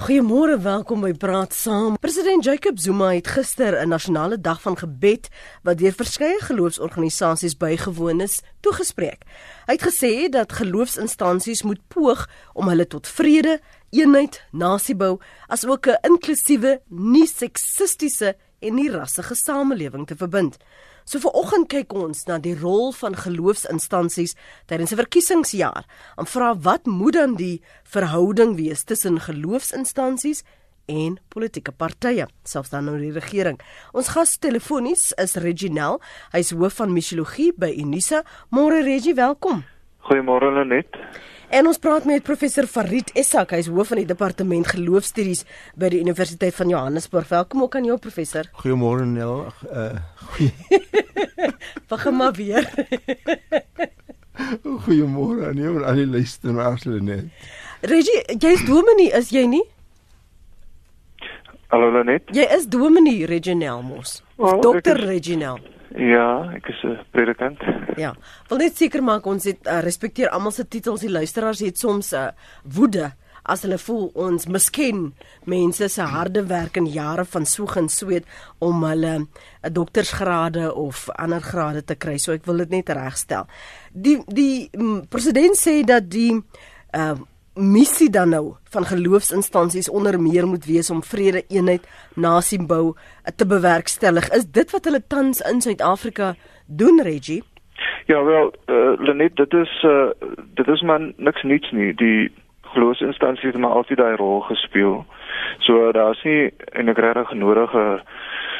Goeiemôre, welkom by Praat Saam. President Jacob Zuma het gister 'n nasionale dag van gebed wat deur verskeie geloofsorganisasies bygewoon is, toegespreek. Hy het gesê dat geloofsinstansies moet poog om hulle tot vrede, eenheid, nasiebou, asook 'n inklusiewe, nie seksistiese en nie rassige samelewing te verbind. So vir oggend kyk ons na die rol van geloofsinstansies tydens 'n verkiesingsjaar. En vra wat moet dan die verhouding wees tussen geloofsinstansies en politieke partye, selfs dan nou die regering. Ons gas telefonies is Reginel. Hy's hoof van missiologie by Unisa. Môre Regie, welkom. Goeiemôre Lenet. En ons praat met professor Farid Essak, hy's hoof van die departement geloofstudies by die Universiteit van Johannesburg. Welkom ook aan jou professor. Goeiemôre Nel. Uh goeie. Begin maar weer. Goeiemôre aan jou en aan die luisteraars Lenet. Regie, jy's dominee, is jy nie? Hallo Lenet. Jy is dominee Reginel Mos. Oh, Dokter ek is- Reginel. Ja, ek is 'n predikant. Ja. Wil net seker maak ons het uh, respekteer almal se titels. Die luisteraars het soms 'n uh, woede as hulle voel ons misken mense se harde werk en jare van soeg en sweet om hulle 'n doktorsgrade of ander grade te kry. So ek wil dit net regstel. Die die mm, president sê dat die uh missie dan nou van geloofsinstansies onder meer moet wees om vrede, eenheid, nasiebou uh, te bewerkstellig. Is dit wat hulle tans in Suid-Afrika doen, Reggie? Ja, wel, uh, Lenet, dit is uh, dit is maar niks niets nie. Die geloofsinstansies het maar altyd daai rol gespeel. So daar's nie en ek regtig nodige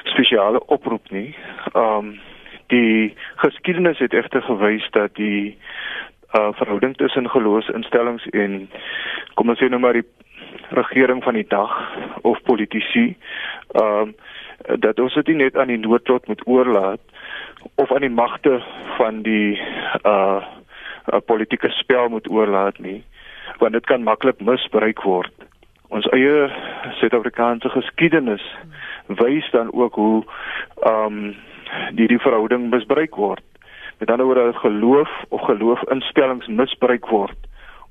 spesiale oproep nie. Ehm um, die geskiedenis het egter gewys dat die uh verhouding tussen geloofsinstellings en kom ons sê nou maar die regering van die dag of politici ehm um, dat ons dit nie net aan die noodlot moet oorlaat of aan die magte van die uh, uh politieke spel moet oorlaat nie want dit kan maklik misbruik word. Ons eie Suid-Afrikaanse geskiedenis wys dan ook hoe ehm um, die die verhouding misbruik word. Met ander woorde geloof of geloofinstellings misbruik word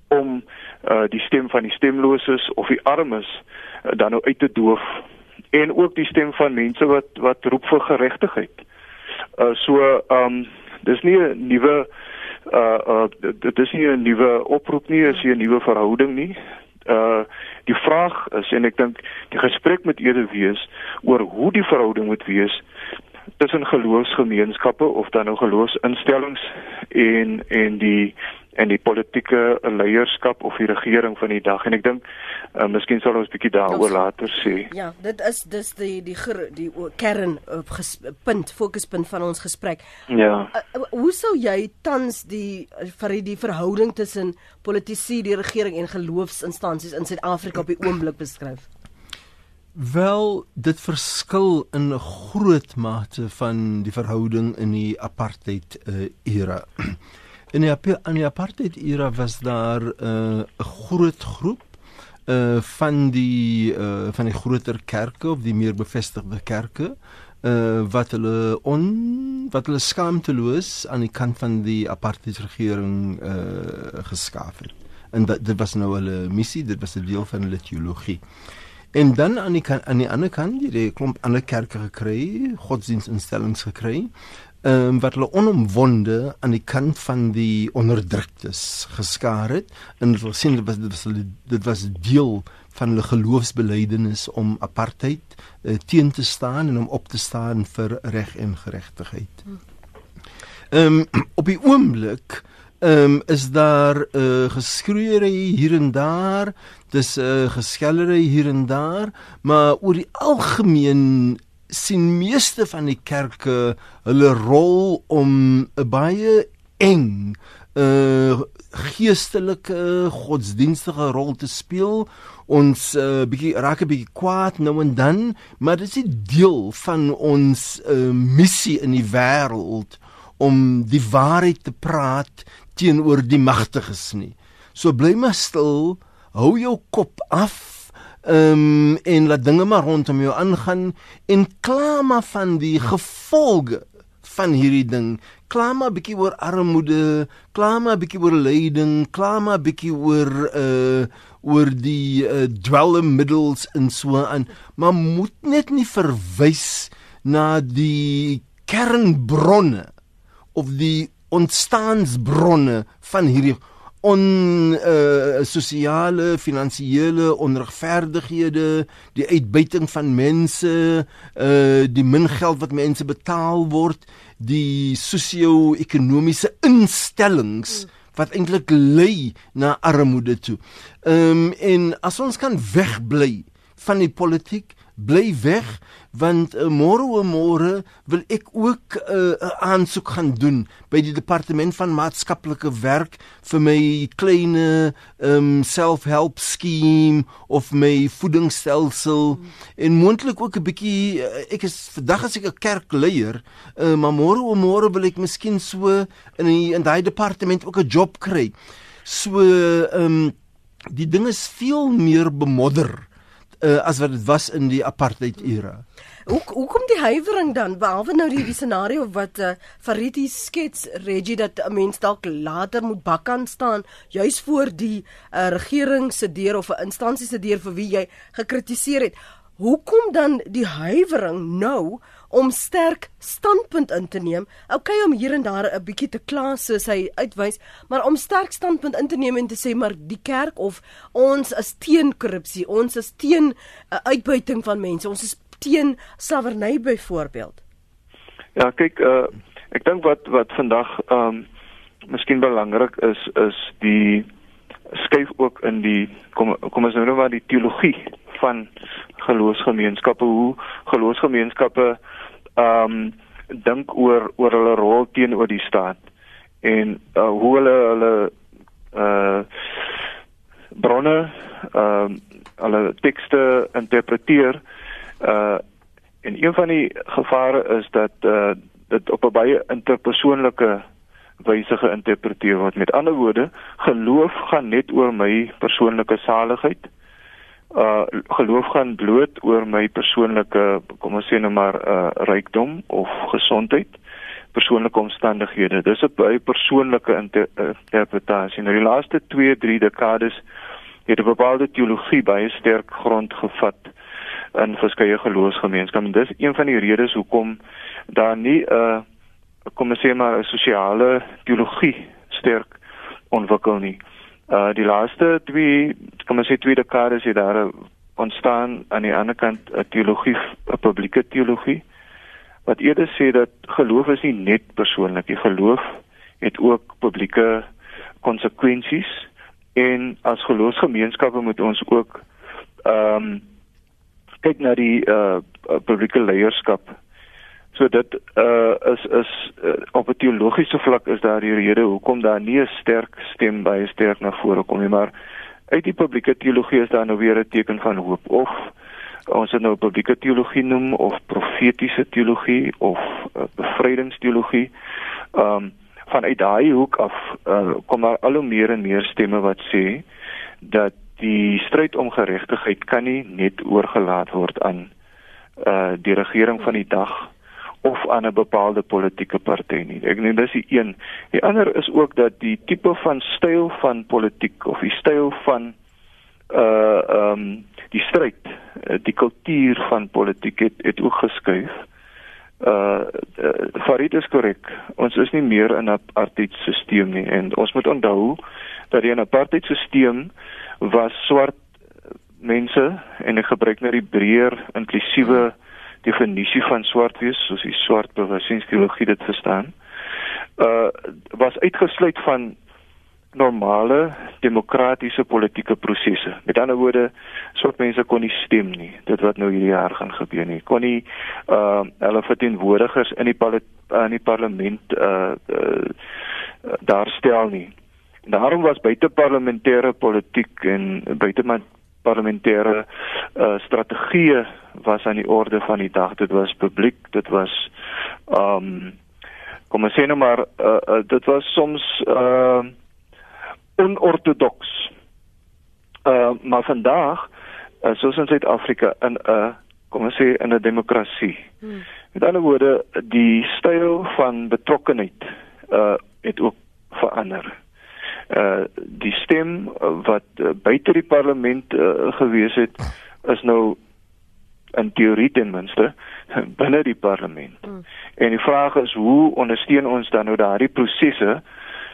om uh die stem van die stemloses of die armes uh, dan nou uit te doof en ook die stem van mense wat wat roep vir geregtigheid. Uh so ehm um, dis nie 'n nuwe uh uh dit is nie 'n nuwe oproep nie, is nie 'n nuwe verhouding nie. Uh die vraag is en ek dink die gesprek moet eerder wees oor hoe die verhouding moet wees tussen geloofsgemeenskappe of dan nou geloofsinstellings en en die en die politieke leierskap of die regering van die dag en ek dink uh, miskien sal ons bietjie daaroor later sê. Ja, dit is dis die die ger, die kern op ges, punt, fokuspunt van ons gesprek. Ja. Uh, hoe sou jy tans die vir die verhouding tussen politici, die regering en geloofsinstansies in Suid-Afrika op die oomblik beskryf? Wel, dit verskil in 'n groot mate van die verhouding in die apartheid uh, era. In die in die apartheid era was daar 'n uh, groot groep uh van die uh van die groter kerke of die meer bevestigde kerke uh wat hulle on wat hulle skaamteloos aan die kant van die apartheidsregering uh geskaaf het. En dat, dit was nou hulle missie, dit was 'n deel van hulle teologie. En dan aan die kan, aan die ander kant, jy 'n klomp ander kerke gekry, godsdienstinstellings gekry, ehm um, wat hulle onomwonde aan die kant van die onderdruktes geskaar het. En wil sien dit was dit was, dit was deel van hulle geloofsbelijdenis om apartheid uh, teen te staan en om op te staan vir reg en geregtigheid. Ehm um, op die oomblik ehm um, is daar uh, geskreeery hier en daar, dis uh, geskellery hier en daar, maar oor die algemeen sien meeste van die kerke hulle rol om 'n baie eng uh geestelike godsdienstige rol te speel. Ons uh, bietjie raak 'n bietjie kwaad nou en dan maar dit is deel van ons uh, missie in die wêreld om die waarheid te praat teenoor die magtiges nie. So bly maar stil, hou jou kop af um, en laat dinge maar rondom jou aangaan en kla maar van die gevolge van hierdie ding. kla maar bietjie oor armoede, kla maar bietjie oor lyding, kla maar bietjie oor uh oor die uh, dwelmmiddels en so aan, maar moet net nie verwys na die kernbronne of die ontstaansbronne van hierdie on uh, sosiale finansiële onregverdighede die uitbuiting van mense uh, die min geld wat mense betaal word die sosio-ekonomiese instellings wat eintlik lei na armoede toe. Ehm um, en as ons kan wegbly van die politiek bly weg want uh, môre o môre wil ek ook eh, 'n uh, aansoek gaan doen by die departement van maatskaplike werk vir my kleine um self-help skema of my voedingsstelsel mm. en moontlik ook 'n bietjie uh, ek is vandag as ek 'n kerkleier uh, maar môre o môre wil ek miskien so in die, in daai departement ook 'n job kry so um die ding is veel meer bemodder uh, as wat dit was in die apartheid era. Hoe hoe kom die huiwering dan behalwe nou die, die scenario wat uh, Fariti skets Reggie dat 'n mens dalk later moet bakkan staan juis voor die uh, regering se deur of 'n instansie se deur vir wie jy gekritiseer het. Hoekom dan die huiwering nou om sterk standpunt in te neem? Okay om hier en daar 'n bietjie te kla soos hy uitwys, maar om sterk standpunt in te neem en te sê maar die kerk of ons is teen korrupsie, ons is teen uh, uitbuiting van mense, ons is teen slawerny byvoorbeeld. Ja, kyk, uh, ek dink wat wat vandag ehm um, miskien belangrik is is die skuif ook in die kom kom ons nou nou maar die teologie van geloofsgemeenskappe hoe geloofsgemeenskappe ehm um, dink oor oor hulle rol teenoor die staat en uh, hoe hulle hulle uh bronne ehm uh, hulle tekste interpreteer uh en een van die gevare is dat uh dit op 'n baie interpersoonlike wyse geïnterpreteer word. Met ander woorde, geloof gaan net oor my persoonlike saligheid uh geloof gaan bloot oor my persoonlike kom ons sê nou maar uh rykdom of gesondheid persoonlike omstandighede. Dis 'n baie persoonlike inter interpretasie. Nou die laaste 2 3 dekades het 'n bepaalde teologie baie sterk grond gevat in verskeie geloofsgemeenskappe. En dis een van die redes hoekom daar nie 'n uh, kom ons sê maar 'n sosiale teologie sterk ontwikkel nie Uh die laaste twee kom ons sê twee dekades het daar ontstaan aan die ander kant 'n teologie, 'n publieke teologie wat eerder sê dat geloof is nie net persoonlik, die geloof het ook publieke konsekwensies en as geloofsgemeenskappe moet ons ook ehm um, kyk na die uh publieke leierskap So dit uh is is uh, op 'n teologiese vlak is daar die rede hoekom daar nie 'n sterk stem by sterk na vore kom nie, maar uit die publieke teologie is daar nou weer 'n teken van hoop of ons het nou publieke teologie noem of profetiese teologie of uh, bevrydingsteologie. Ehm um, vanuit daai hoek af uh, kom daar al hoe meer en meer stemme wat sê dat die stryd om geregtigheid kan nie net oorgelaat word aan uh die regering van die dag of aan 'n bepaalde politieke party nie. Ek dink dis die een. Die ander is ook dat die tipe van styl van politiek of die styl van uh ehm um, die stryd, uh, die kultuur van politiek het het ook geskuif. Uh, uh Farid is korrek. Ons is nie meer in 'n apartheid stelsel nie en ons moet onthou dat die apartheid stelsel was swart mense en ek gebruik nou die breër inklusiewe hmm definisie van swart wees soos die swart bewussinsteologie dit verstaan uh was uitgesluit van normale demokratiese politieke prosesse. Met ander woorde, swart mense kon nie stem nie. Dit wat nou hierdie jaar gaan gebeur nie. Kon nie uh hulle verteenwoordigers in die in die parlement uh, uh daar stel nie. Daarom was buiteparlementêre politiek en buite parlementêre uh, strategieë was aan die orde van die dag. Dit was publiek, dit was ehm um, kom ons sê nou maar uh, uh, dit was soms uh onorthodox. Uh maar vandag uh, soos in Suid-Afrika in 'n uh, kom ons sê in 'n demokrasie. Hmm. Met ander woorde, die styl van betrokkenheid uh het ook verander. Uh die stem wat uh, buite die parlement uh, gewees het is nou in teorie ten minste binne die parlement. Mm. En die vraag is hoe ondersteun ons dan nou daardie prosesse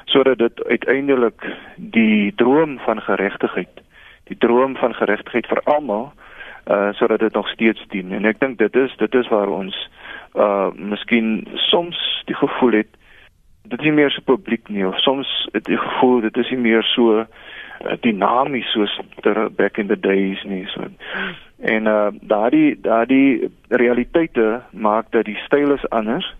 sodat dit uiteindelik die droom van geregtigheid, die droom van geregtigheid vir almal uh sodat dit nog steeds dien. En ek dink dit is dit is waar ons uh miskien soms die gevoel het dit is nie meer so publiek nie of soms het die gevoel dit is nie meer so uh, dinamies soos back in the days nie so en uh daardie daardie realiteite maak dat die styl is anders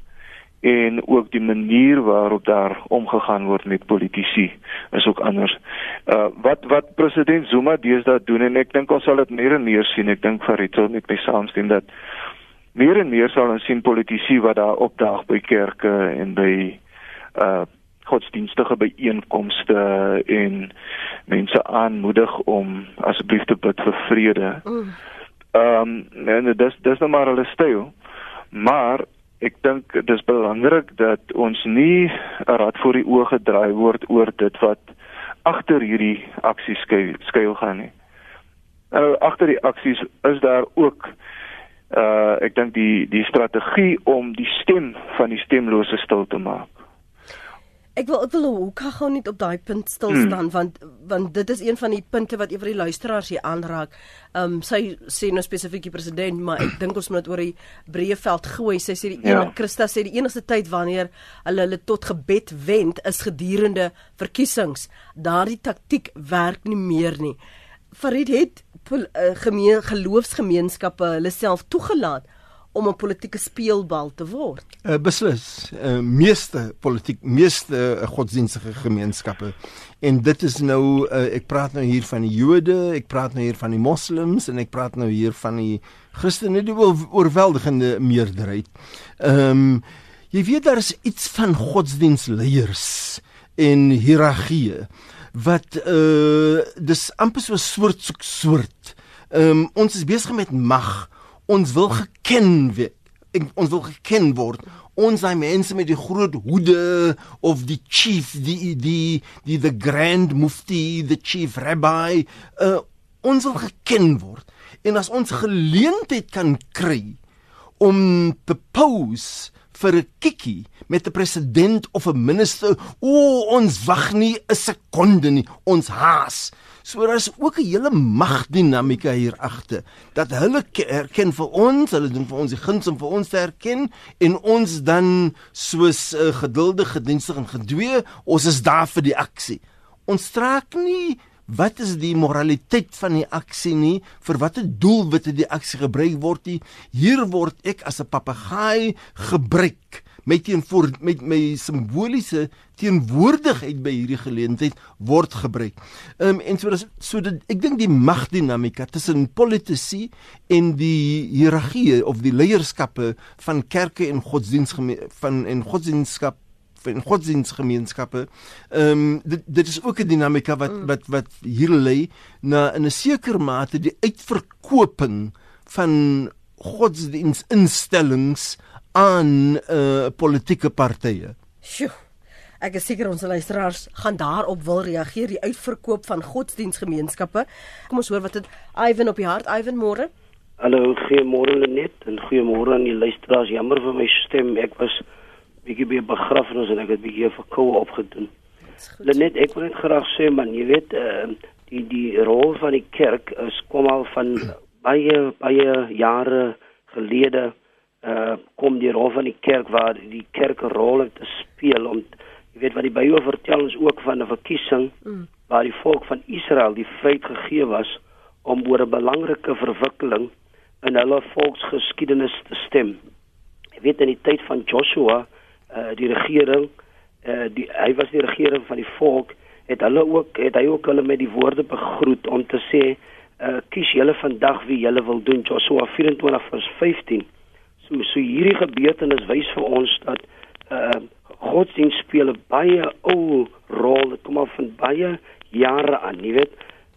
en ook die manier waarop daar omgegaan word met politici is ook anders. Uh wat wat president Zuma deesdae doen en ek dink ons sal dit meer en meer sien. Ek dink Farid sal met my saamstem dat meer en meer sal ons sien politici wat daar opdaag by kerke en by uh godsdienstige byeenkomste en mense aanmoedig om asseblief te bid vir vrede. Ehm um, en dit is dis nou maar hulle styl. Maar ek dink dis belangrik dat ons nie 'n rad voor die oë gedraai word oor dit wat agter hierdie aksies skuil, skuil gaan nie. Nou agter die aksies is daar ook uh ek dink die die strategie om die stem van die stemlose stil te maak. Ek wil ek wil hoe kan gou net op daai punt stil hmm. staan hmm. want want dit is een van die punte wat eenvry luisteraars hier aanraak. Ehm um, sy sê nou spesifiek die president, maar ek dink ons moet dit oor die breë veld gooi. Sy sê die ja. ene Christa sê die enigste tyd wanneer hulle hulle tot gebed wend is gedurende verkiesings. Daardie taktik werk nie meer nie. Farid het uh, gemeen geloofsgemeenskappe hulle self toegelaat om 'n politieke speelbal te word. Uh, beslis. Uh, meeste politiek meeste uh, godsdienstige gemeenskappe. En dit is nou uh, ek praat nou hier van die Jode, ek praat nou hier van die Moslems en ek praat nou hier van die Christene, die oorweldigende meerderheid. Ehm um, jy weet daar is iets van godsdienstleiers en hiërargie wat uh dis amper so 'n soort soort. Ehm um, ons is besig met mag ons wil geken word. Ons wil geken word. Ons daai mense met die groot hoede of die chief, die die die the grand mufti, the chief rabbi, uh, ons wil geken word. En as ons geleentheid kan kry om te pose vir 'n kikkie met 'n president of 'n minister, o ons wag nie 'n sekonde nie, ons haas. So daar is ook 'n hele magdinamika hier agter dat hulle erken vir ons, hulle doen vir ons die guns om vir ons te erken en ons dan soos uh, geduldig gedienstig en gedwee, ons is daar vir die aksie. Ons straak nie wat is die moraliteit van die aksie nie vir watter doel word die aksie gebruik word hier word ek as 'n papegaai gebruik met teenvoor met my simboliese teenwoordigheid by hierdie geleentheid word gebruik. Ehm um, en so dat so dat ek dink die magdinamika tussen politici en die hiërargie of die leierskappe van kerke en godsdienst van en godsdienskap en godsdienstgemeenskappe. Ehm um, dit dit is ook 'n dinamika wat mm. wat wat hier lê na in 'n sekere mate die uitverkoping van godsdienstinstellings aan uh politieke partye. Sjoe. Ek is seker ons luisteraars gaan daarop wil reageer die uitverkoop van godsdienstgemeenskappe. Kom ons hoor wat dit Ivan op die hart Ivan môre. Hallo, goeiemôre Lenet en goeiemôre aan die luisteraars. Jammer vir my stem. Ek was bietjie by 'n begrafnis en ek het bietjie verkoue opgedoen. Lenet, ek wil net graag sê man, jy weet uh die die rol van die kerk is kom al van baie baie jare gelede uh kom die rol van die kerk waar die kerk 'n rol het te speel om jy weet wat die Bybel vertel ons ook van 'n verkiesing mm. waar die volk van Israel die vryheid gegee was om oor 'n belangrike verwikkeling in hulle volksgeskiedenis te stem. Jy weet in die tyd van Joshua uh die regering uh die hy was die regering van die volk het hulle ook het hy ook hulle met die woorde begroet om te sê uh kies julle vandag wie julle wil doen Joshua 24 vers 15 So so hierdie gebeurtenis wys vir ons dat uh godsdienst speel 'n baie ou rol. Dit kom al van baie jare aan, jy weet.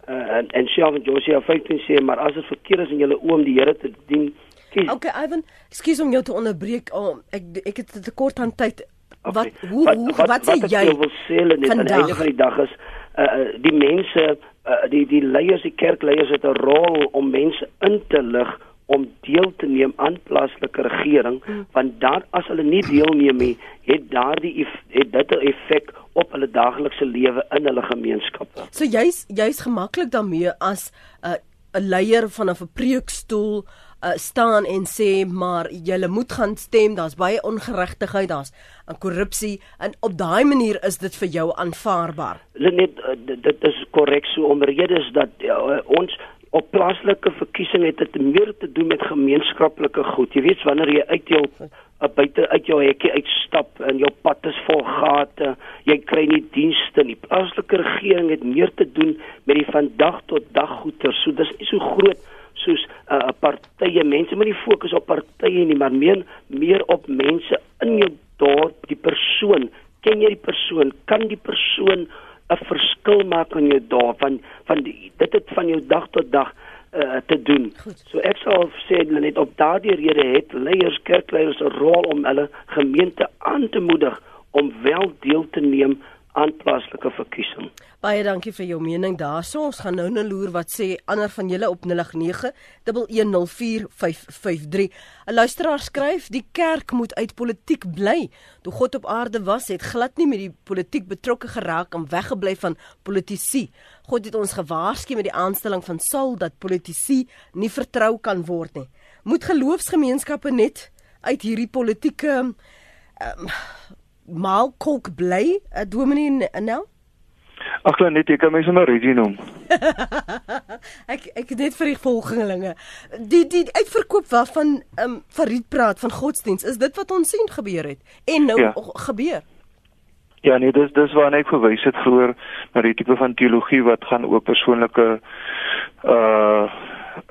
Uh, en en self en Josia 15 sê maar as dit verkeerd is in julle oom die Here te dien, Kies. Okay, Ivan, ekskuus om jou te onderbreek. Oh, ek ek het 'n tekort aan tyd. Okay. Wat hoe hoe wat, wat sê ek jy? jou wil sê net aan die einde van die dag is uh, uh, die mense uh, die die leiers die kerkleiers het 'n rol om mense in te lig om deel te neem aan plaaslike regering Hmm. want dan as hulle nie deelneem nie het daardie het dit 'n effek op hulle daaglikse lewe in hulle gemeenskappe. So jy's jy's gemaklik daarmee as 'n uh, 'n leier van 'n preekstoel uh, staan en sê maar julle moet gaan stem, daar's baie ongeregtigheid, daar's 'n korrupsie en op daai manier is dit vir jou aanvaarbaar. Net uh, dit dit is korrek so omredes dat uh, ons op plaaslike verkiesing het dit meer te doen met gemeenskaplike goed. Jy weet wanneer jy uit jou uh, buite uit jou hekkie uitstap en jou pad is vol gate, jy kry nie dienste nie. Plaaslike regering het meer te doen met die van dag tot dag goeder. So dis nie so groot soos 'n uh, partye. Mense moet nie fokus op partye nie, maar meer meer op mense in jou dorp, die persoon. Ken jy die persoon? Kan die persoon 'n verskil maak in jou dorp van van die, dit het van jou dag tot dag uh, te doen. Goed. So ek sal sê net op daardie rede het leiers, kerkleiers 'n rol om hulle gemeente aan te moedig om wel deel te neem aan plaaslike verkiesing. Baie dankie vir jou mening daarso. Ons gaan nou nou loer wat sê ander van julle op 089 1104553. 'n Luisteraar skryf: "Die kerk moet uit politiek bly. Toe God op aarde was, het glad nie met die politiek betrokke geraak en weggebly van politici. God het ons gewaarsku met die aanstelling van Saul dat politici nie vertrou kan word nie. Moet geloofsgemeenskappe net uit hierdie politieke um, maalkolk bly, uh, Dominee Nel?" Ag net jy kan my sommer Reggie noem. Ek ek het net vir die volgelinge. Die die uitverkoop waarvan ehm um, Farid praat van godsdiens, is dit wat ons sien gebeur het en nou Ja. gebeur. Ja nee, dis dis waarna ek verwys het vroeër na die tipe van teologie wat gaan oor persoonlike uh,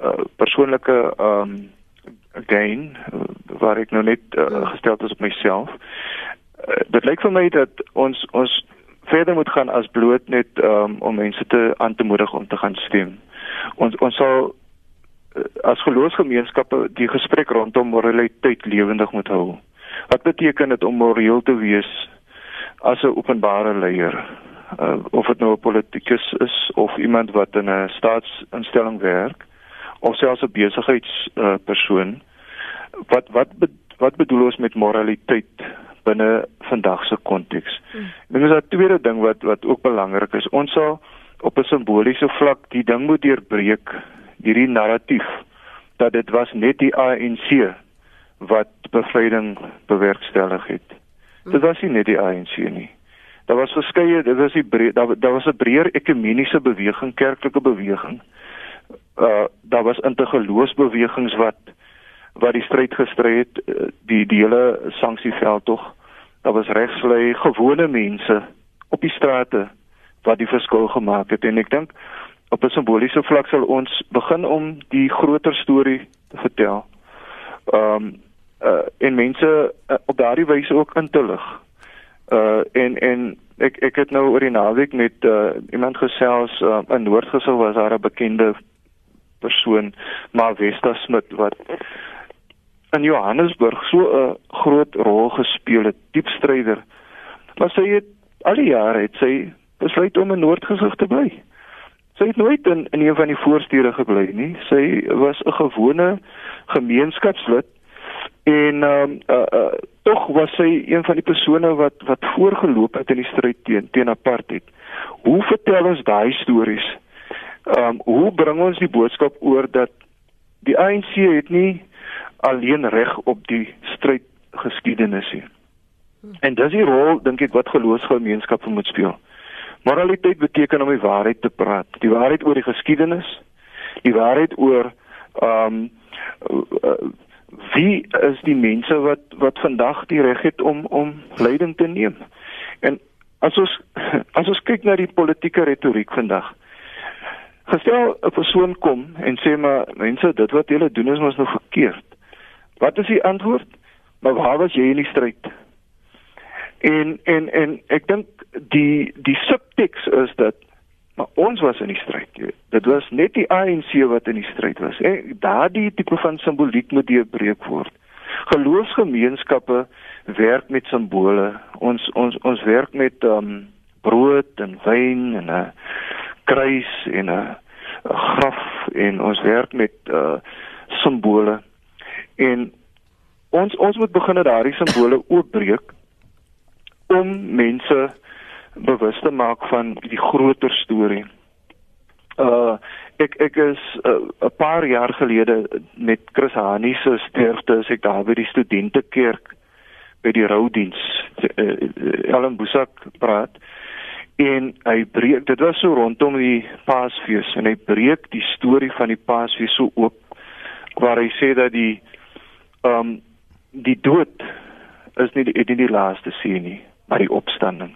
uh persoonlike ehm um, gain waar ek nou net uh, gestel is op myself. Uh, dit lyk vir my dat ons ons verder moet gaan as bloot net um, om mense te aan te moedig om te gaan stem. Ons ons sal uh, as geloofsgemeenskappe die gesprek rondom moraliteit lewendig moet hou. Wat beteken dit om moreel te wees as 'n openbare leier? Uh, of dit nou 'n politikus is of iemand wat in 'n staatsinstelling werk of selfs 'n besigheidspersoon uh, persoon. wat wat be, wat bedoel ons met moraliteit binne vandag se konteks? Hmm. Dink is 'n tweede ding wat wat ook belangrik is. Ons sal op 'n simboliese vlak die ding moet deurbreek, hierdie narratief dat dit was net die ANC wat bevryding bewerkstellig het. Hmm. Dit was nie net die ANC nie. Daar was verskeie, dit was die breë, daar, daar was 'n breër ekumeniese beweging, kerklike beweging. Uh daar was intergeloofsbewegings wat wat die stryd gestry het, uh, die die hele sanksieveld tog. Daar was regslei gewone mense op die strate wat die verskil gemaak het en ek dink op 'n simboliese vlak sal ons begin om die groter storie te vertel. Ehm um, uh en mense uh, op daardie wyse ook in te lig. Uh en en ek ek het nou oor die naweek met uh, iemand gesels uh, in Noordgesel was daar 'n bekende persoon maar Westa Smit wat in Johannesburg so 'n groot rol gespeel het, diep stryder. Maar sy het al die jare het sy besluit om in Noordgesig te bly. Sy het nooit in, in een van die voorstede gebly nie. Sy was 'n gewone gemeenskapslid en ehm um, uh, uh, tog was sy een van die persone wat wat voorgeloop het in die stryd teen teen apartheid. Hoe vertel ons daai stories? Ehm um, hoe bring ons die boodskap oor dat die ANC het nie alleen reg op die stryd geskiedenis nie. En dis die rol dink ek wat geloofsgemeenskappe moet speel. Moraliteit beteken om die waarheid te praat, die waarheid oor die geskiedenis, die waarheid oor ehm um, wie is die mense wat wat vandag die reg het om om leiding te neem. En as ons as ons kyk na die politieke retoriek vandag. Gestel 'n persoon kom en sê maar mense dit wat julle doen is mos nou verkeerd. Wat is die antwoord? Maar waar was jy in die stryd? En en en ek dink die die subteks is dat Maar ons was in die stryd. Dit was net die ANC wat in die stryd was. En daardie tipe van simboliek moet deurbreek word. Geloofsgemeenskappe werk met simbole. Ons ons ons werk met um brood en wyn en 'n kruis en 'n graf en ons werk met uh simbole. En ons ons moet begin daardie simbole oopbreek om mense bewus te maak van die groter storie. Uh ek ek is 'n uh, paar jaar gelede met Chris Hani se sterfte as ek daar by die studentekerk by die roudiens uh, Ellen Busak praat en hy breek dit was so rondom die Paasfees en hy breek die storie van die Paasfees so oop waar hy sê dat die ehm um, die dood is nie die, nie die laaste sien nie, maar die opstanding.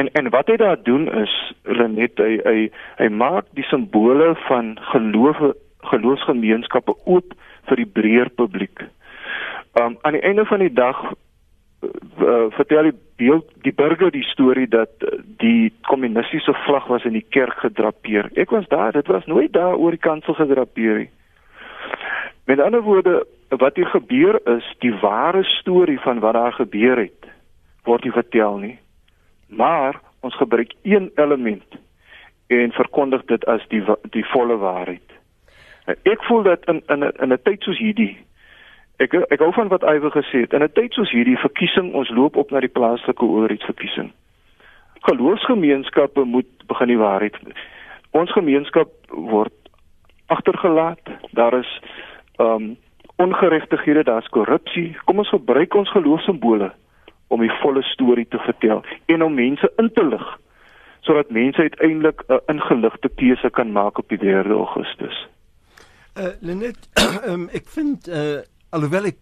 En en wat hy daar doen is Lenet hy hy hy maak die simbole van geloof geloofsgemeenskappe oop vir die breër publiek. Um aan die einde van die dag uh, vertel die beeld die burger die storie dat uh, die kommunistiese vlag was in die kerk gedrapeer. Ek was daar, dit was nooit daar oor die kansel gedrapeer nie. Met ander woorde, wat hier gebeur is, die ware storie van wat daar gebeur het, word nie vertel nie. Maar ons gebruik een element en verkondig dit as die die volle waarheid. Ek voel dat in in 'n tyd soos hierdie ek ek hou van wat Iwer gesê het. In 'n tyd soos hierdie verkiesing, ons loop op na die plaaslike owerheidsverkiesing. Geloofsgemeenskappe moet begin die waarheid. Ons gemeenskap word agtergelaat. Daar is ehm um, ongeregtighede, daar's korrupsie. Kom ons gebruik ons geloofsimbole om die volle storie te vertel en om mense in te lig sodat mense uiteindelik 'n ingeligte keuse kan maak op die 3 Augustus. Uh Lenet, um, ek vind uh alhoewel ek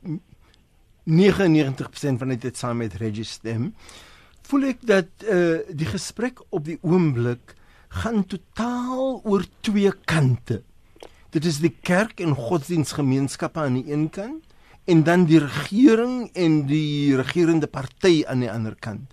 99% van dit saam met Reggie stem, voel ek dat uh die gesprek op die oomblik gaan totaal oor twee kante. Dit is die kerk en godsdienstgemeenskappe aan die een kant en dan die regering en die regerende party aan die ander kant.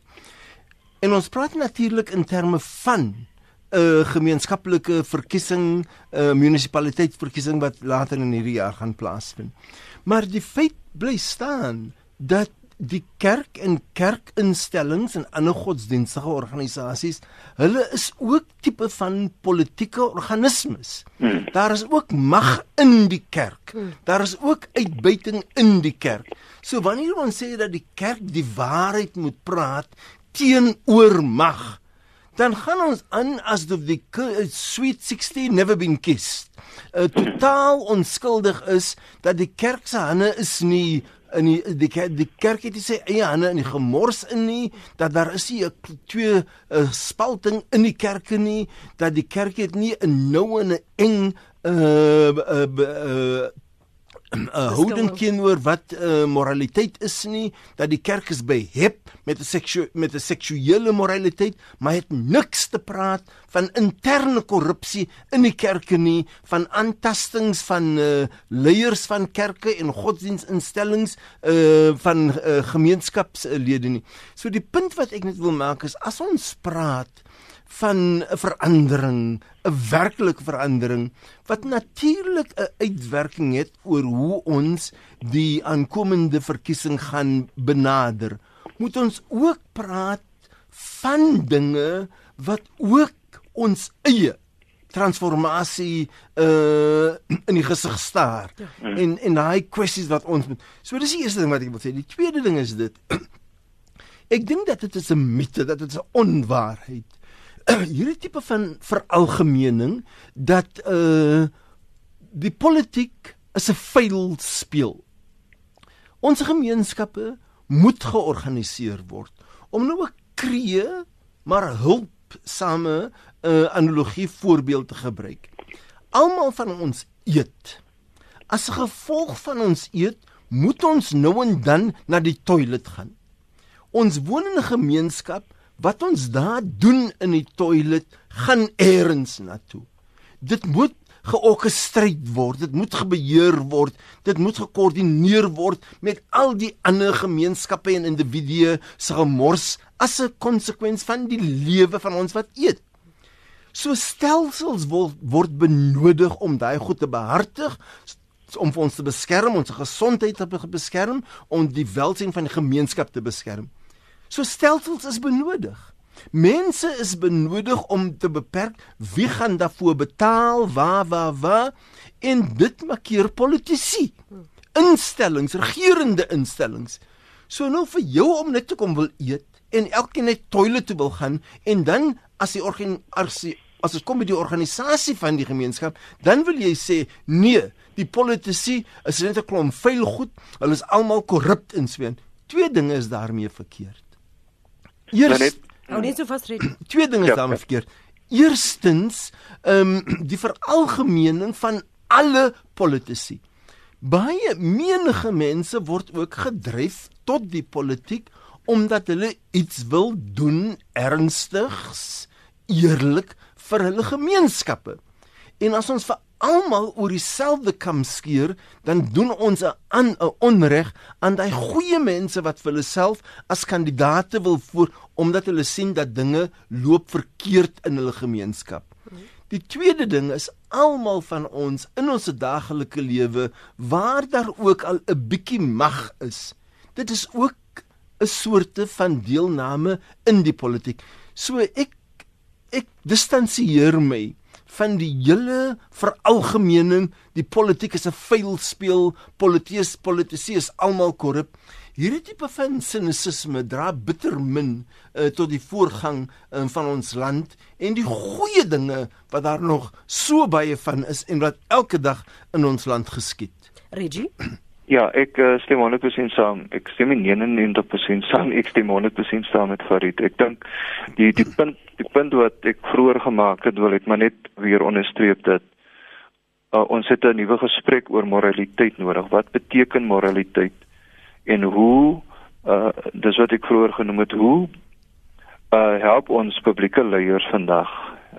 En ons praat natuurlik in terme van 'n uh, gemeenskaplike verkiesing, 'n uh, munisipaliteitsverkiesing wat later in hierdie jaar gaan plaasvind. Maar die feit bly staan dat die kerk en kerkinstellings en ander godsdienstige organisasies, hulle is ook tipe van politieke organismes. Hmm. Daar is ook mag in die kerk. Hmm. Daar is ook uitbuiting in die kerk. So wanneer ons sê dat die kerk die waarheid moet praat teenoor mag, dan gaan ons aan asof die sweet 16 never been kissed. Uh, totaal onskuldig is dat die kerk se hande is nie in die die, die kerk het sy eie hande in die gemors in nie dat daar is nie 'n twee 'n spalting in die kerke nie dat die kerk het nie 'n nou en 'n eng uh, uh, uh, 'n uh, houding teenoor wat uh, moraliteit is nie dat die kerk is behep met 'n seksu met 'n seksuele moraliteit maar het niks te praat van interne korrupsie in die kerke nie van aantastings van uh, leiers van kerke en godsdienstinstellings uh, van uh, gemeenskapslede nie. So die punt wat ek net wil maak is as ons praat van 'n verandering, 'n werklike verandering wat natuurlik 'n uitwerking het oor hoe ons die aankomende verkiesing gaan benader. Moet ons ook praat van dinge wat ook ons eie transformasie uh in die gesig staar. Ja. En en daai kwessies wat ons moet. So dis die eerste ding wat ek wil sê. Die tweede ding is dit. Ek dink dat dit is 'n mite, dat dit 'n onwaarheid hierdie tipe van veralgemening dat uh die politiek is 'n vuil speel. Ons gemeenskappe moet georganiseer word om nou 'n kree maar hulp same uh, analogie voorbeeld te gebruik. Almal van ons eet. As gevolg van ons eet, moet ons nou en dan na die toilet gaan. Ons woon in 'n gemeenskap wat ons daar doen in die toilet gaan eers na toe. Dit moet georkestreer word, dit moet gebeheer word, dit moet gekoördineer word met al die ander gemeenskappe en individue se gemors as 'n konsekwensie van die lewe van ons wat eet. So stelsels word, word benodig om daai goed te behartig om ons te beskerm, ons gesondheid te beskerm, om die welstand van die gemeenskap te beskerm. So stelsels is benodig. Mense is benodig om te beperk wie gaan daarvoor betaal, waar waar waar en dit makkeer politici. Instellings, regerende instellings. So nou vir jou om net te kom wil eet en elkeen net toilet toe wil gaan en dan as die organisasie as dit kom by die organisasie van die gemeenskap, dan wil jy sê nee, die politici is net 'n klomp vuil goed, hulle is almal korrup en sween. Twee dinge is daarmee verkeerd. Eers Nou net so vas red. Twee dinge ja, daarmee ja. verkeerd. Eerstens, ehm um, die veralgemening van alle politici. Baie menige mense word ook gedryf tot die politiek omdat hulle iets wil doen ernstigs, eerlik vir hulle gemeenskappe. En as ons vir almal oor dieselfde kam skeer, dan doen ons 'n aan 'n onreg aan daai goeie mense wat vir hulle self as kandidaate wil voor omdat hulle sien dat dinge loop verkeerd in hulle gemeenskap. Die tweede ding is almal van ons in ons daaglikse lewe waar daar ook al 'n bietjie mag is. Dit is ook 'n soorte van deelname in die politiek. So ek ek distansieer my van die hele veralgemening die politiek is 'n vuil speel politiek politici is almal korrup. Hierdie tipe van sinisme dra bitter min uh, tot die voorgang uh, van ons land. En die goeie dinge wat daar nog so baie van is en wat elke dag in ons land geskied. Reggie Ja, ek uh, stem 100% saam. Ek stem nie 99% saam. Ek stem 100% saam met Farid. Ek dink die die punt die punt wat ek vroeër gemaak het, wil ek maar net weer onderstreep dat uh, ons het 'n nuwe gesprek oor moraliteit nodig. Wat beteken moraliteit? En hoe uh dis wat ek vroeër genoem het, hoe uh help ons publieke leiers vandag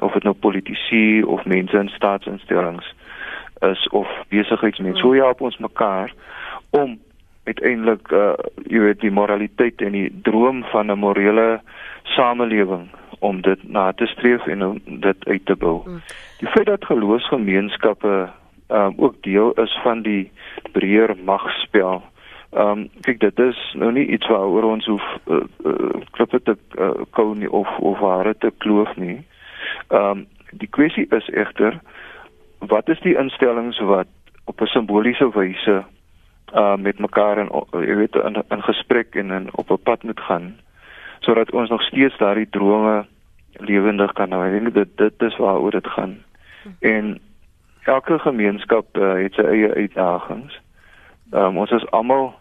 of dit nou politici of mense in staatsinstellings is of besigheidsmense. Hoe help ons mekaar om uiteindelik uh jy weet die moraliteit en die droom van 'n morele samelewing om dit na te streef en om dit uit te bou. Mm. Die feit dat geloofsgemeenskappe um ook deel is van die breër magspel. Um kyk dit is nou nie iets waaroor ons hoef uh, uh, klippe te uh, kou nie of of ware te kloof nie. Um die kwessie is egter wat is die instellings wat op 'n simboliese wyse uh met mekaar en jy weet in, in gesprek en in op 'n pad moet gaan sodat ons nog steeds daardie drome lewendig kan hou. Ek dink dit dit is waaroor dit gaan. En elke gemeenskap uh, het sy eie uitdagings. Um, ons is almal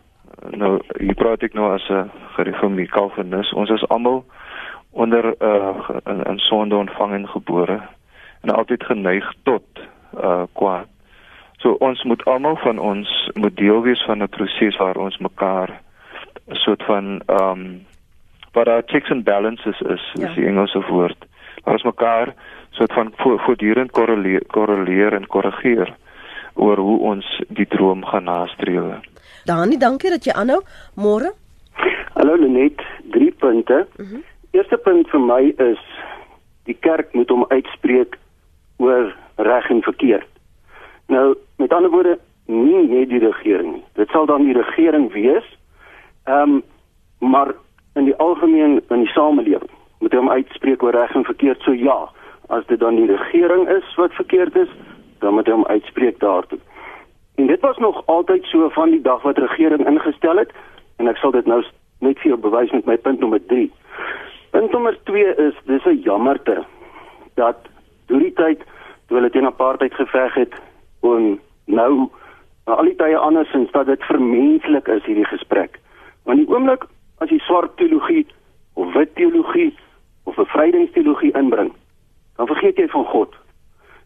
nou hier praat ek nou as 'n gereformeerde Calvinis. Ons is almal onder uh, 'n 'n sonde ontvang en gebore en altyd geneig tot uh kwaad. So ons moet almal van ons moet deel wees van 'n proses waar ons mekaar 'n soort van ehm um, wat daar checks and balances is, ja. is die Engelse woord. Waar ons mekaar soort van voortdurend korreleer, korreleer en korrigeer oor hoe ons die droom gaan nastreef. Dani, dankie dat jy aanhou. Môre. Hallo Lenet, drie punte. Mhm. -huh. Eerste punt vir my is die kerk moet hom uitspreek oor reg en verkeerd. Nou, met ander woorde, nie net die regering nie. Dit sal dan die regering wees. Ehm um, maar in die algemeen in die samelewing moet hom uitspreek oor reg en verkeerd. So ja, as dit dan die regering is wat verkeerd is, dan moet hom uitspreek daartoe. En dit was nog altyd so van die dag wat regering ingestel het en ek sal dit nou net vir jou bewys met my punt nommer 3. Punt nommer 2 is dis 'n jammerte dat deur die tyd toe hulle teen apartheid geveg het en nou al die tye andersins dat dit vermenslik is hierdie gesprek. Want die oomblik as jy swart teologie of wit teologie of bevrydingsteologie inbring, dan vergeet jy van God.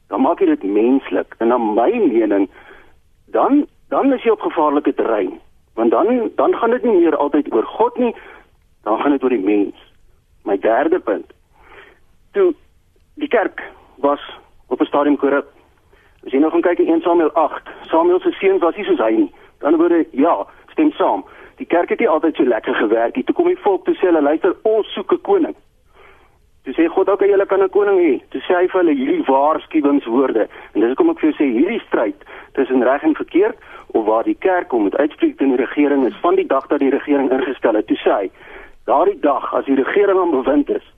Dan maak jy dit menslik en na my mening dan dan is jy op gevaarlike terrein. Want dan dan gaan dit nie meer altyd oor God nie, dan gaan dit oor die mens. My derde punt. Toe die kerk was op 'n stadium korrup. As jy nou gaan kyk in 1 Samuel 8, Samuel se seuns was nie soos hy nie. Dan word ja, stem saam. Die kerk het nie altyd so lekker gewerk nie. Toe kom die volk toe sê hulle luister, ons soek 'n koning. Toe sê God, "Oké, julle kan 'n koning hê." Toe sê hy vir hulle hierdie waarskuwingswoorde. En dis hoekom ek vir jou sê hierdie stryd tussen reg en verkeerd of waar die kerk hom moet uitspreek teen die regering is van die dag dat die regering ingestel het. Toe sê hy, "Daardie dag as die regering aan bewind is,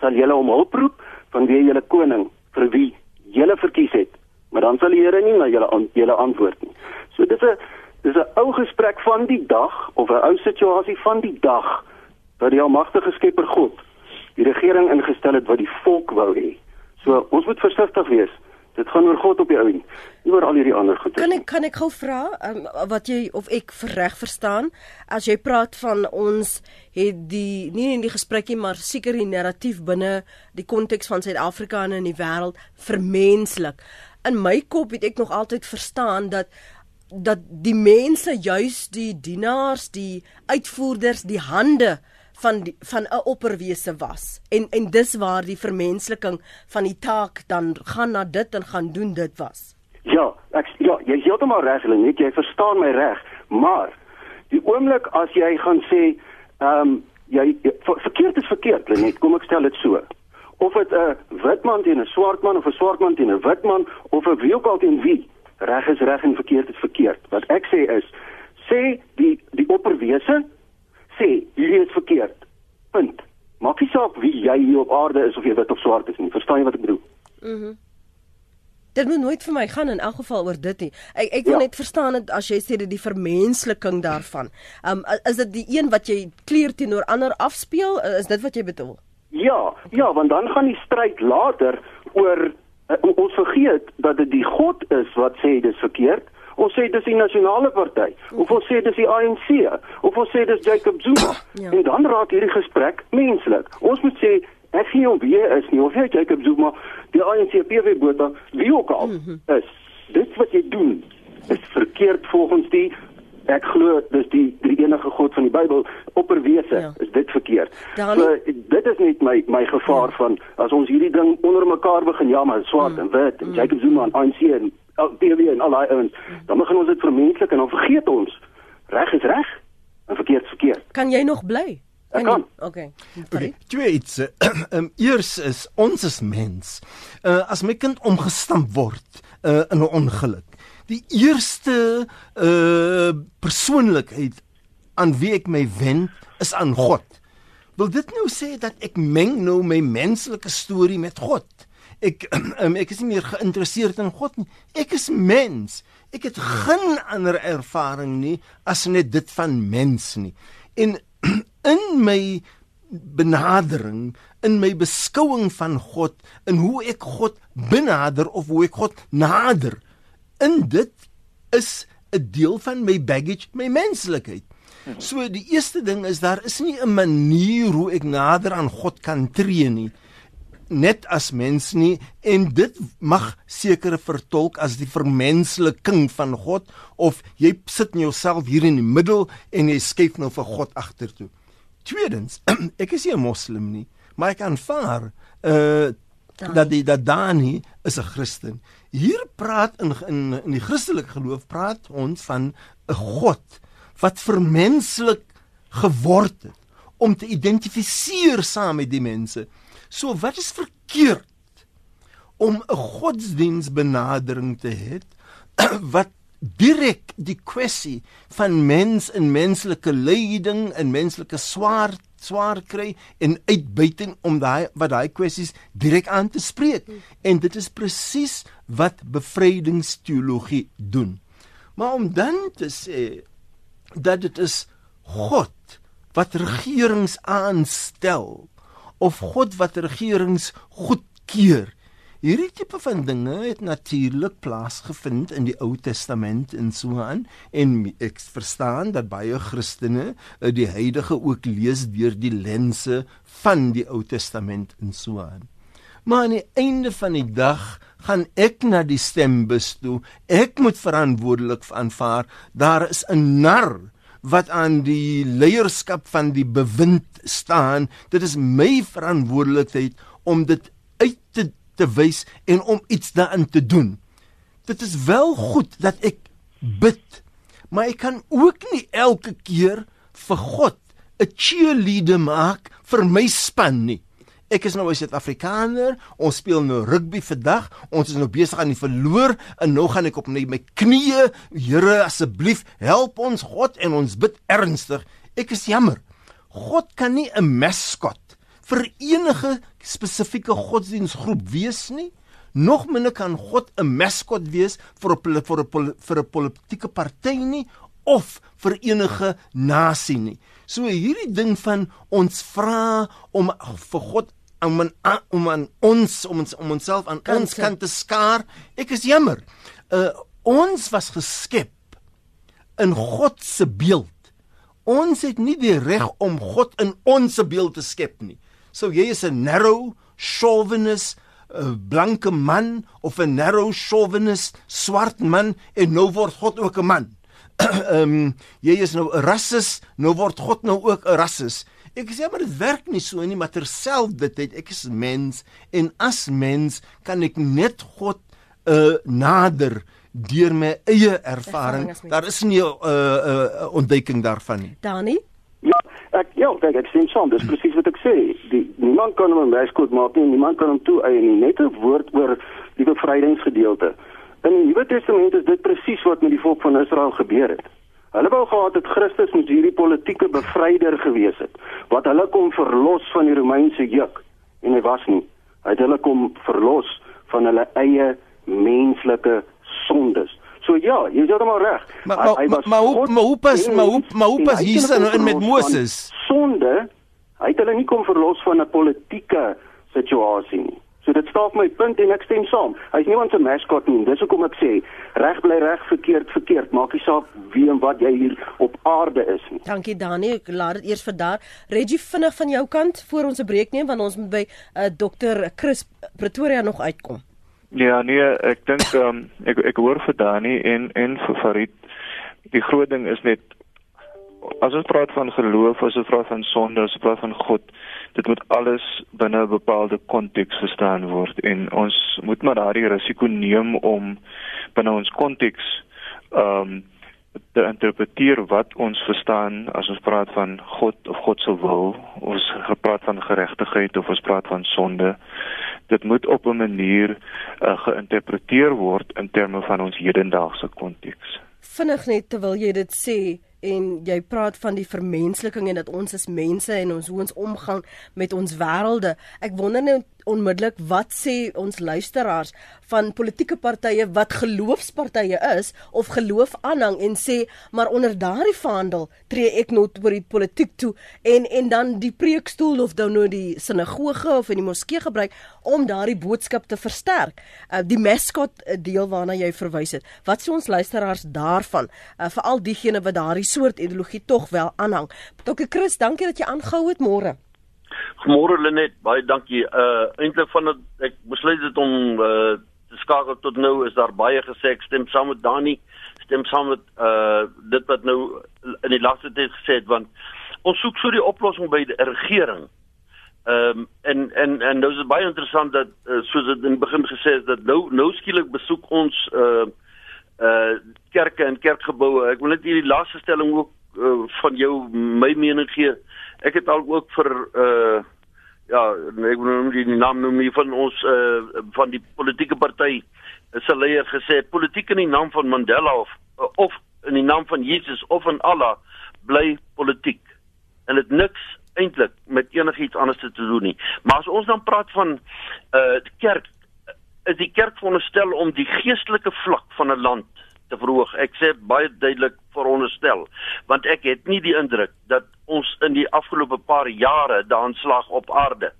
sal julle om hulp roep vanweë julle koning vir wie julle verkies het." Maar dan sal die Here nie na julle aan julle antwoord nie. So dis 'n dis 'n ou gesprek van die dag of 'n ou situasie van die dag wat die almagtige Skepper God die regering ingestel het wat die volk wou hê. So ons moet versigtig wees. Dit gaan oor God op die ou end, nie oor al hierdie ander goed Kan nie. ek kan ek gou vra um, wat jy of ek reg verstaan as jy praat van ons het die nie in die gesprekkie maar seker die narratief binne die konteks van Suid-Afrika en in die wêreld vermenslik. In my kop het ek nog altyd verstaan dat dat die mense juis die dienaars, die uitvoerders, die hande van die, van 'n opperwese was. En en dis waar die vermensliking van die taak dan gaan na dit en gaan doen dit was. Ja, ek ja, jy is heeltemal reg, net jy verstaan my reg, maar die oomblik as jy gaan sê, ehm um, jy ver, verkeerd is verkeerd, net kom ek stel dit so. Of dit 'n wit man teen 'n swart man of 'n swart man teen 'n wit man of 'n wie ook al teen wie, reg is reg en verkeerd is verkeerd. Wat ek sê is, sê die die opperwese sê hierdie is verkeerd. Punt. Maak nie saak wie jy hier op aarde is of jy wit of swart is nie. Verstaan jy wat ek bedoel? Dit moet nooit vir my gaan in elk geval oor dit nie. Ek ek wil Ja. net verstaan dat as jy sê dit die vermensliking daarvan. Um is dit die een wat jy kleur teenoor ander afspeel? Is dit wat jy bedoel? Ja, ja, want dan gaan die stryd later oor uh, ons vergeet dat dit die God is wat sê dis verkeerd. Ons sê dis die nasionale party of ons sê dis die ANC of ons sê dis Jacob Zuma. Ja. En dan raak hierdie gesprek menslik. Ons moet sê ek sien hom wie is nie of hy Jacob Zuma, die ANC PV bota, wie ook al is. Dit wat jy doen is verkeerd volgens die ek glo dis die die enige God van die Bybel opperwese Ja. is dit verkeerd. Dan- So dit is net my my gevaar ja. van as ons hierdie ding onder mekaar begin ja maar swart mm. en wit en Jacob Zuma en ANC en PW en al daai ouens dan begin ons dit vermenslik en dan vergeet ons reg is reg en verkeerd is verkeerd. Kan jy nog bly? Ek kan. Okay. Okay, twee iets. Ehm eers is ons is mens. Uh as my kind omgestamp word uh in 'n ongeluk. Die eerste uh persoonlikheid aan wie ek my wend is aan God. Wil dit nou sê dat ek meng nou my menslike storie met God? Ek um, ek is nie meer geïnteresseerd in God nie. Ek is mens. Ek het geen ander ervaring nie as net dit van mens nie. En in my benadering, in my beskouing van God, in hoe ek God benader of hoe ek God nader, in dit is 'n deel van my baggage, my menslikheid. So die eerste ding is daar is nie 'n manier hoe ek nader aan God kan tree nie net as mens nie en dit mag sekere vertolk as die vermensliking van God of jy sit in jouself hier in die middel en jy skuif nou vir God agtertoe. Tweedens, ek is nie 'n moslim nie, maar ek aanvaar uh Dani. dat die dat Dani is 'n Christen. Hier praat in in in die Christelike geloof praat ons van 'n God wat vermenslik geword het om te identifiseer saam met die mense. So wat is verkeerd om 'n godsdiensbenadering te hê wat direk die kwessie van mens en menslike lyding en menslike swaar swaar kry en uitbuiting om daai wat daai kwessies direk aan te spreek? En dit is presies wat bevrydingsteologie doen. Maar om dan te sê dat dit is God wat regerings aanstel of God wat regerings goedkeur. Hierdie tipe van dinge het natuurlik plaasgevind in die Ou Testament en so aan en ek verstaan dat baie Christene eh, die heilige ook lees deur die lense van die Ou Testament en so aan. Maar aan die einde van die dag gaan ek na die stembus toe. Ek moet verantwoordelik aanvaar. Daar is 'n nar wat aan die leierskap van die bewind staan. Dit is my verantwoordelikheid om dit uit te te wys en om iets daarin te doen. Dit is wel goed dat ek bid, maar ek kan ook nie elke keer vir God 'n cheerleader maak vir my span nie. Ek is nou 'n Suid-Afrikaner. Ons speel nou rugby vandag. Ons is nou besig aan die verloor en nou gaan ek op my, my knieë, Here, asseblief help ons God en ons bid ernstig. Ek is jammer. God kan nie 'n maskot vir enige spesifieke godsdienstgroep wees nie. Nog minder kan God 'n maskot wees vir 'n vir 'n vir 'n politieke party nie of vir enige nasie nie. So hierdie ding van ons vra om vir God om aan om aan ons om ons om onsself aan Kante. ons kant te skaar. Ek is jammer. Uh ons was geskep in God se beeld. Ons het nie die reg om God in ons beeld te skep nie. So jy is 'n narrow chauvinist 'n blanke man of 'n narrow chauvinist swart man en nou word God ook 'n man. Ehm um, jy is nou 'n rassis, nou word God nou ook 'n rassis. Ek sê maar dit werk nie so nie, maar terselfdertyd ek is mens en as mens kan ek net God uh nader deur my eie ervaring. Daar is nie 'n uh, uh, ontdekking daarvan nie. Dani? Ja, ek ja, kyk ek sien soms, dis presies wat ek sê. Die niemand kan hom 'n maskoot maak nie, niemand kan hom toe eie nie. Net 'n woord oor die bevrydingsgedeelte. In die Nuwe Testament is dit presies wat met die volk van Israel gebeur het. Hulle wou gehad het Christus moet hierdie politieke bevryder gewees het wat hulle kom verlos van die Romeinse juk en hy was nie. Hy het hulle kom verlos van hulle eie menslike sondes. So ja, jy is heeltemal reg. Maar maar maar, maar hoe maar hoe pas maar hoe maar hoe pas Jesus nou in met Moses? Sonde, hy het hulle nie kom verlos van 'n politieke situasie nie. So dit staak my punt en ek stem saam. Hy's niemand se mascot nie. Dis hoekom ek sê reg bly reg, verkeerd verkeerd. Maak nie saak wie en wat jy hier op aarde is nie. Dankie Dani. Ek laat dit eers vir daar. Reggie vinnig van jou kant voor ons 'n breek neem want ons moet by uh, Dr. Chris Pretoria nog uitkom. Ja, nee, ek dink um, ek ek hoor vir Dani en en vir Farid. Die groot ding is net as ons praat van geloof, as ons praat van sonde, as ons praat van God, dit moet alles binne 'n bepaalde konteks verstaan word en ons moet maar daardie risiko neem om binne ons konteks ehm um, te interpreteer wat ons verstaan as ons praat van God of God se wil, ons gepraat van geregtigheid of ons praat van sonde. Dit moet op 'n manier uh, geïnterpreteer word in terme van ons hedendaagse konteks. Vinnig net terwyl jy dit sê, en jy praat van die vermensliking en dat ons as mense en ons hoe ons omgang met ons wêrelde. Ek wonder net onmiddellik wat sê ons luisteraars van politieke partye wat geloofspartye is of geloof aanhang en sê maar onder daardie vaandel tree ek nou oor die politiek toe en en dan die preekstoel of dan nou die sinagoge of in die moskee gebruik om daardie boodskap te versterk. Uh, die mascot deel waarna jy verwys het. Wat sê ons luisteraars daarvan? Uh, Veral diegene wat daardie soort ideologie tog wel aanhang. Dr. Chris, dankie dat jy aangehou het môre. Môre Lenet, baie dankie. Uh eintlik van het, ek besluit dit om uh te skakel tot nou is daar baie gesê ek stem saam met Dani, stem saam met uh dit wat nou in die laaste tyd gesê het want ons soek so die oplossing by die regering. Ehm um, en en en nou is dit baie interessant dat uh, soos dit in die begin gesê is dat nou nou skielik besoek ons uh uh kerke en kerkgeboue. Ek wil net hierdie laaste stelling ook uh, van jou my mening gee ek het al ook vir uh ja, ek nou die naam noem nie van ons uh van die politieke party se leier gesê politiek in die naam van Mandela of of in die naam van Jesus of van Allah bly politiek. En dit niks eintlik met enigiets anders te doen nie. Maar as ons dan praat van uh kerk is die kerk veronderstel om die geestelike vlak van 'n land te verhoog. Ek sê baie duidelik veronderstel want ek het nie die indruk dat ons in die afgelope paar jare daan slag op aarde.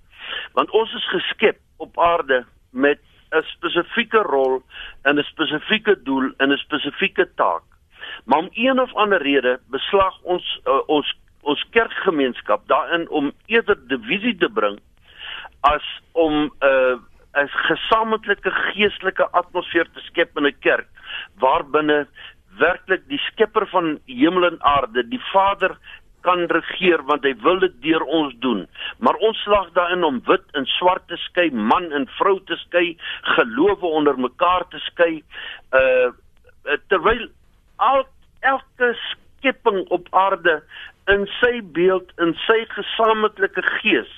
Want ons is geskep op aarde met 'n spesifieke rol en 'n spesifieke doel en 'n spesifieke taak. Maar om een of ander rede beslag ons uh, ons ons kerkgemeenskap daarin om eerder divisie te bring as om 'n uh, 'n gesamentlike geestelike atmosfeer te skep in 'n kerk waarbinne werklik die skepper van hemel en aarde, die Vader kan regeer want hy wil dit deur ons doen. Maar ons slag daarin om wit en swart te skei, man en vrou te skei, gelowe onder mekaar te skei. Uh terwyl al elke skepping op aarde in sy beeld en sy gesamentlike gees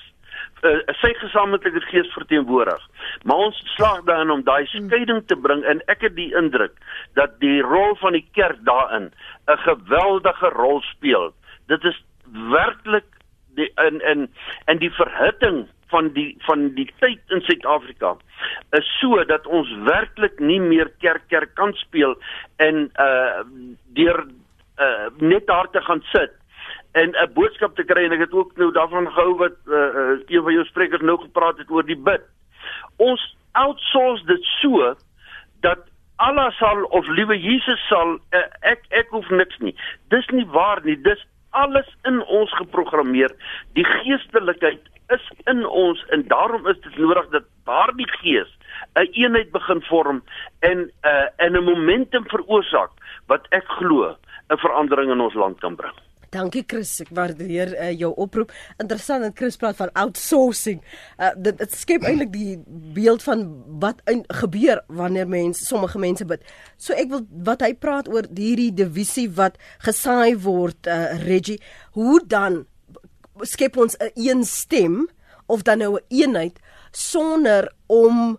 uh, sy gesamentlike gees verteenwoordig. Maar ons slaag daarin om daai skeiding te bring en ek het die indruk dat die rol van die kerk daarin 'n geweldige rol speel. Dit is werklik die in in en die verhitting van die van die tyd in Suid-Afrika is so dat ons werklik nie meer kerk kerk kan speel en uh deur uh net daar te gaan sit en 'n boodskap te kry en ek het ook nou daarvan gehou wat uh, uh, een van jou sprekers nou gepraat het oor die bid. Ons outsource dit so dat Allah sal of liewe Jesus sal uh, ek ek hoef niks nie. Dis nie waar nie. Dis alles in ons geprogrammeer. Die geestelikheid is in ons en daarom is dit nodig dat daardie gees 'n een eenheid begin vorm en 'n uh, en 'n momentum veroorsaak wat ek glo 'n verandering in ons land kan bring. Dankie Chris, ek waardeer uh, jou oproep. Interessant dat Chris praat van outsourcing. Uh, dit dit skep eintlik die beeld van wat in, gebeur wanneer mense sommige mense bid. So ek wil wat hy praat oor hierdie divisie wat gesaai word uh, Reggie, hoe dan skep ons 'n een stem of dan nou 'n een eenheid sonder om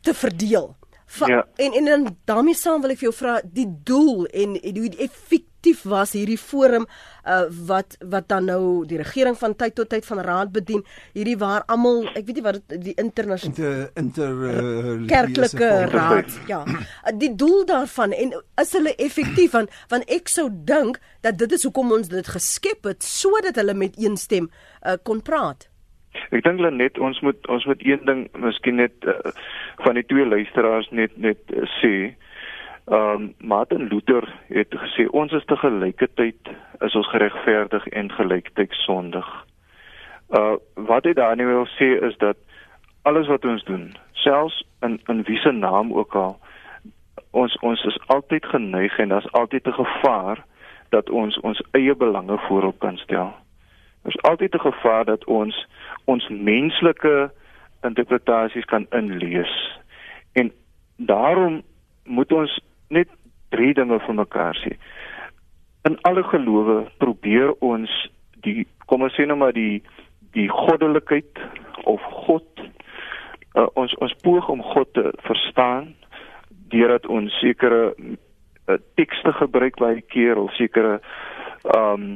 te verdeel. Va ja. En en dan daarmee saam wil ek vir jou vra die doel en die effektief was hierdie forum uh, wat wat dan nou die regering van tyd tot tyd van raad bedien hierdie waar almal ek weet nie wat die internasionale inter, inter uh, kerklike raad ja. Die doel daarvan en is hulle effektief? Want want ek sou dink dat dit is hoekom ons dit geskep het sodat hulle met een stem uh, kon praat. Ek dink hulle net ons moet ons moet een ding miskien net uh, van die twee luisteraars net net uh, sê. Ehm um, Martin Luther het gesê ons is te gelyke tyd is ons geregverdig en gelyktydig sondig. Uh wat hy daarin wil sê is dat alles wat ons doen, selfs in in wie se naam ook al, ons ons is altyd geneig en daar's altyd 'n gevaar dat ons ons eie belange voorop kan stel. Daar's altyd 'n gevaar dat ons ons menslike interpretasies kan inlees. En daarom moet ons net drie dinge vir mekaar sê. In alle gelowe probeer ons die kom ons sê nou maar die die goddelikheid of God uh, ons ons poog om God te verstaan deurdat ons sekere uh, tekste gebruik baie keer of sekere ehm um,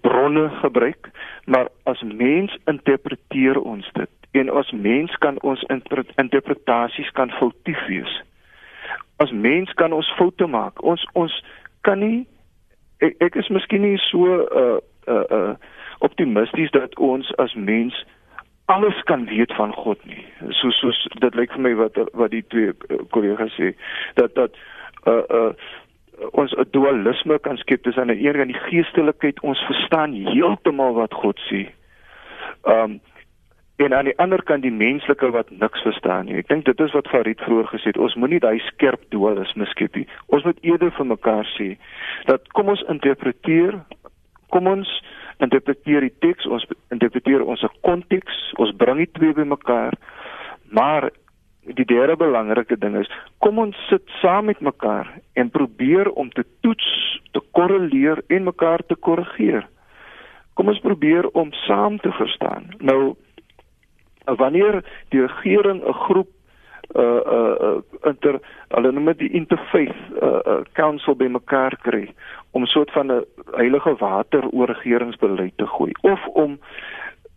bronne gebruik, maar as mens interpreteer ons dit en as mens kan ons interpretasies kan foutief wees. As mens kan ons foute maak. Ons ons kan nie ek, ek is miskien nie so uh uh, uh optimisties dat ons as mens alles kan weet van God nie. So so dit lyk vir my wat wat die twee uh, kollegas sê dat dat uh uh ons 'n dualisme kan skep tussen aan die een kant die geestelikheid ons verstaan heeltemal wat God sê. Um en aan die ander kant die menslike wat niks verstaan nie. Ek dink dit is wat Farid vroeër gesê het. Ons moenie daai skerp dualisme skep nie. Ons moet eerder vir mekaar sê dat kom ons interpreteer kom ons interpreteer die teks, ons interpreteer ons konteks, ons bring dit twee bymekaar. Maar die derde belangrike ding is kom ons sit saam met mekaar en probeer om te toets, te korreleer en mekaar te korrigeer. Kom ons probeer om saam te verstaan. Nou wanneer die regering 'n groep uh uh, inter hulle noem dit die interfaith uh, uh council bymekaar kry om 'n soort van 'n heilige water oor regeringsbeleid te gooi of om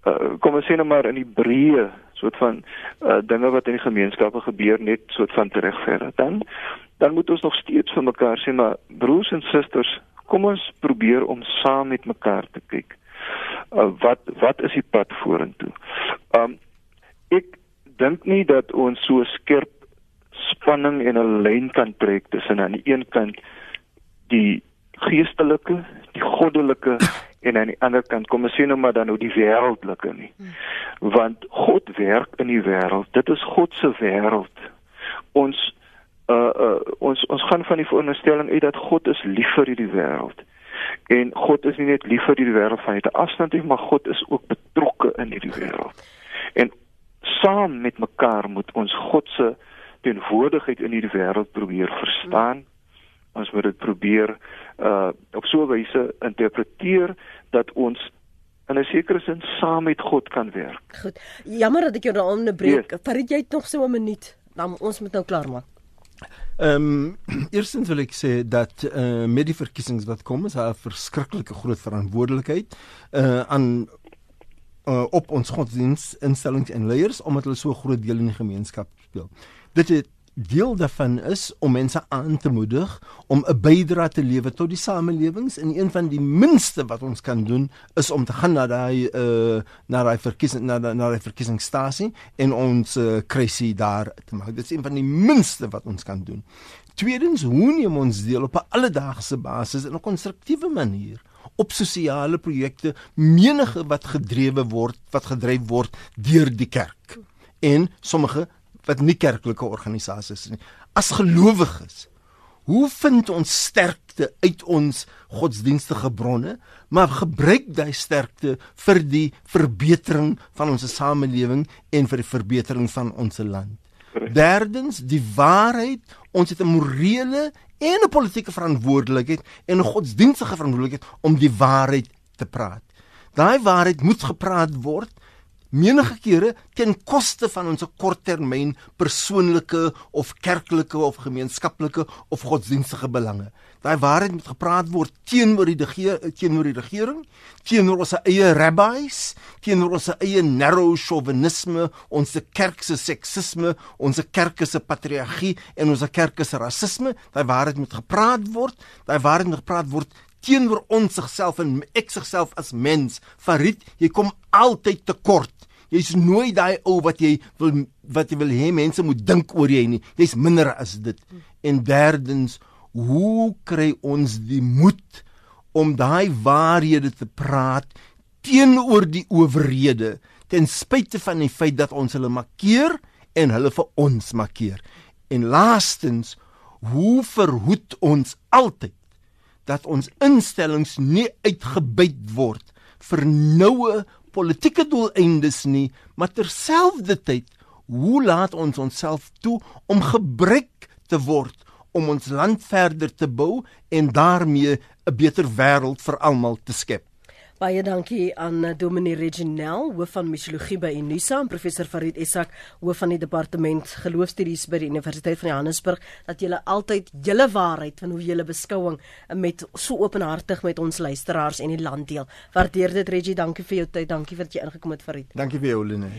uh, kom ons sê nou maar in die breë soort van uh, dinge wat in die gemeenskappe gebeur net soort van teregverdig. Dan dan moet ons nog steeds vir mekaar sê maar broers en susters, kom ons probeer om saam met mekaar te kyk. Uh, wat wat is die pad vorentoe? Um ek dink nie dat ons so skerp spanning en 'n lyn kan trek tussen aan die een kant die geestelike, die goddelike en aan die ander kant kom ons sien nou maar dan hoe die wêreldlike nie. Want God werk in die wêreld. Dit is God se wêreld. Ons uh uh ons ons gaan van die veronderstelling uit dat God is lief vir hierdie wêreld. En God is nie net lief vir hierdie wêreld van uit 'n afstand nie, maar God is ook betrokke in hierdie wêreld. En saam met mekaar moet ons God se teenwoordigheid in hierdie wêreld probeer verstaan. Ons moet dit probeer uh op so 'n wyse interpreteer dat ons in 'n sekere sin saam met God kan werk. Goed. Jammer dat ek jou daarom onderbreek. Yes. Farid jy het nog so 'n minuut. Dan ons moet nou klaar maak. Ehm um, eerstens wil ek sê dat eh uh, met die verkiesings wat kom is daar 'n verskriklike groot verantwoordelikheid uh, aan uh, op ons godsdienstinstellings en leiers omdat hulle so groot deel in die gemeenskap speel. Dit het deel daarvan is om mense aan te moedig om 'n bydrae te lewer tot die samelewings en een van die minste wat ons kan doen is om te gaan na daai uh na daai verkiesing na na daai verkiesingsstasie en ons uh, krisis daar te maak. Dit is een van die minste wat ons kan doen. Tweedens, hoe neem ons deel op 'n alledaagse basis in 'n konstruktiewe manier op sosiale projekte menige wat gedrewe word wat gedryf word deur die kerk en sommige wat nie kerklike organisasies is nie. As gelowiges, hoe vind ons sterkte uit ons godsdienstige bronne, maar gebruik daai sterkte vir die verbetering van ons samelewing en vir die verbetering van ons land. Derdens, die waarheid, ons het 'n morele en 'n politieke verantwoordelikheid en 'n godsdienstige verantwoordelikheid om die waarheid te praat. Daai waarheid moet gepraat word menige kere ten koste van ons korttermyn persoonlike of kerklike of gemeenskaplike of godsdienstige belange. Daai waarheid moet gepraat word teenoor die teenoor die regering, teenoor ons eie rabbis, teenoor ons eie narrow chauvinisme, ons kerk se seksisme, ons kerk se patriargie en ons kerk se rasisme. Daai waarheid moet gepraat word. Daai waarheid moet gepraat word teenoor ons self en ek self as mens. Farid, jy kom altyd te kort. Jy's nooit daai ou wat jy wil wat jy wil hê mense moet dink oor jy nie. Jy's minder as dit. En derdens, hoe kry ons die moed om daai waarhede te praat teenoor die owerhede ten spyte van die feit dat ons hulle markeer en hulle vir ons markeer. En laastens, hoe verhoed ons altyd dat ons instellings nie uitgebuit word vir noue politieke doeleindes nie, maar terselfdertyd hoe laat ons onsself toe om gebruik te word om ons land verder te bou en daarmee 'n beter wêreld vir almal te skep. Baie dankie aan Dominee Reginel, hoof van misiologie by Unisa en professor Farid Essak, hoof van die departement geloofstudies by die Universiteit van Johannesburg, dat julle altyd julle waarheid van hoe julle beskouing met so openhartig met ons luisteraars en die land deel. Waardeer dit Regie, dankie vir jou tyd, dankie dat jy ingekom het Farid. Dankie vir jou Lene.